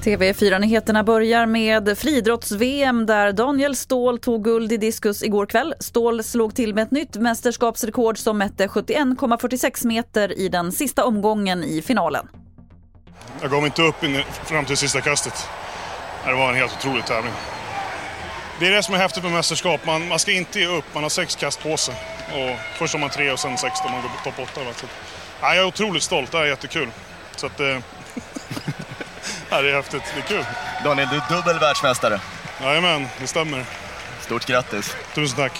TV4-nyheterna börjar med friidrotts-VM där Daniel Ståhl tog guld i diskus igår kväll. Ståhl slog till med ett nytt mästerskapsrekord som mätte 71,46 meter i den sista omgången i finalen. Jag gav mig inte upp fram till sista kastet. Det var en helt otrolig tävling. Det är det som är häftigt med mästerskap. Man, man ska inte ge upp. Man har sex kast på sig. Och först har man tre och sen sex om man går på topp åtta. Så, ja, jag är otroligt stolt. Det här är jättekul. Så att, eh, ja, det är häftigt. Det är kul. Daniel, du är dubbel världsmästare. Jajamän, det stämmer. Stort grattis. Tusen tack.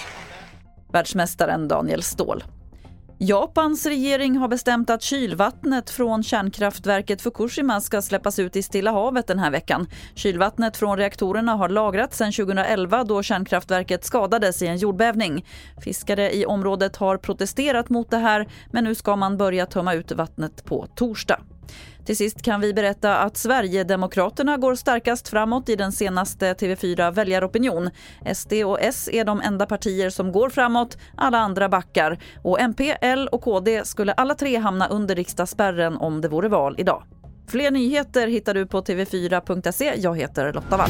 Världsmästaren Daniel Ståhl. Japans regering har bestämt att kylvattnet från kärnkraftverket Fukushima ska släppas ut i Stilla havet den här veckan. Kylvattnet från reaktorerna har lagrats sedan 2011 då kärnkraftverket skadades i en jordbävning. Fiskare i området har protesterat mot det här men nu ska man börja tömma ut vattnet på torsdag. Till sist kan vi berätta att Sverigedemokraterna går starkast framåt i den senaste TV4 väljaropinion. SD och S är de enda partier som går framåt, alla andra backar. Och MP, L och KD skulle alla tre hamna under riksdagsspärren om det vore val idag. Fler nyheter hittar du på tv4.se. Jag heter Lotta Wall.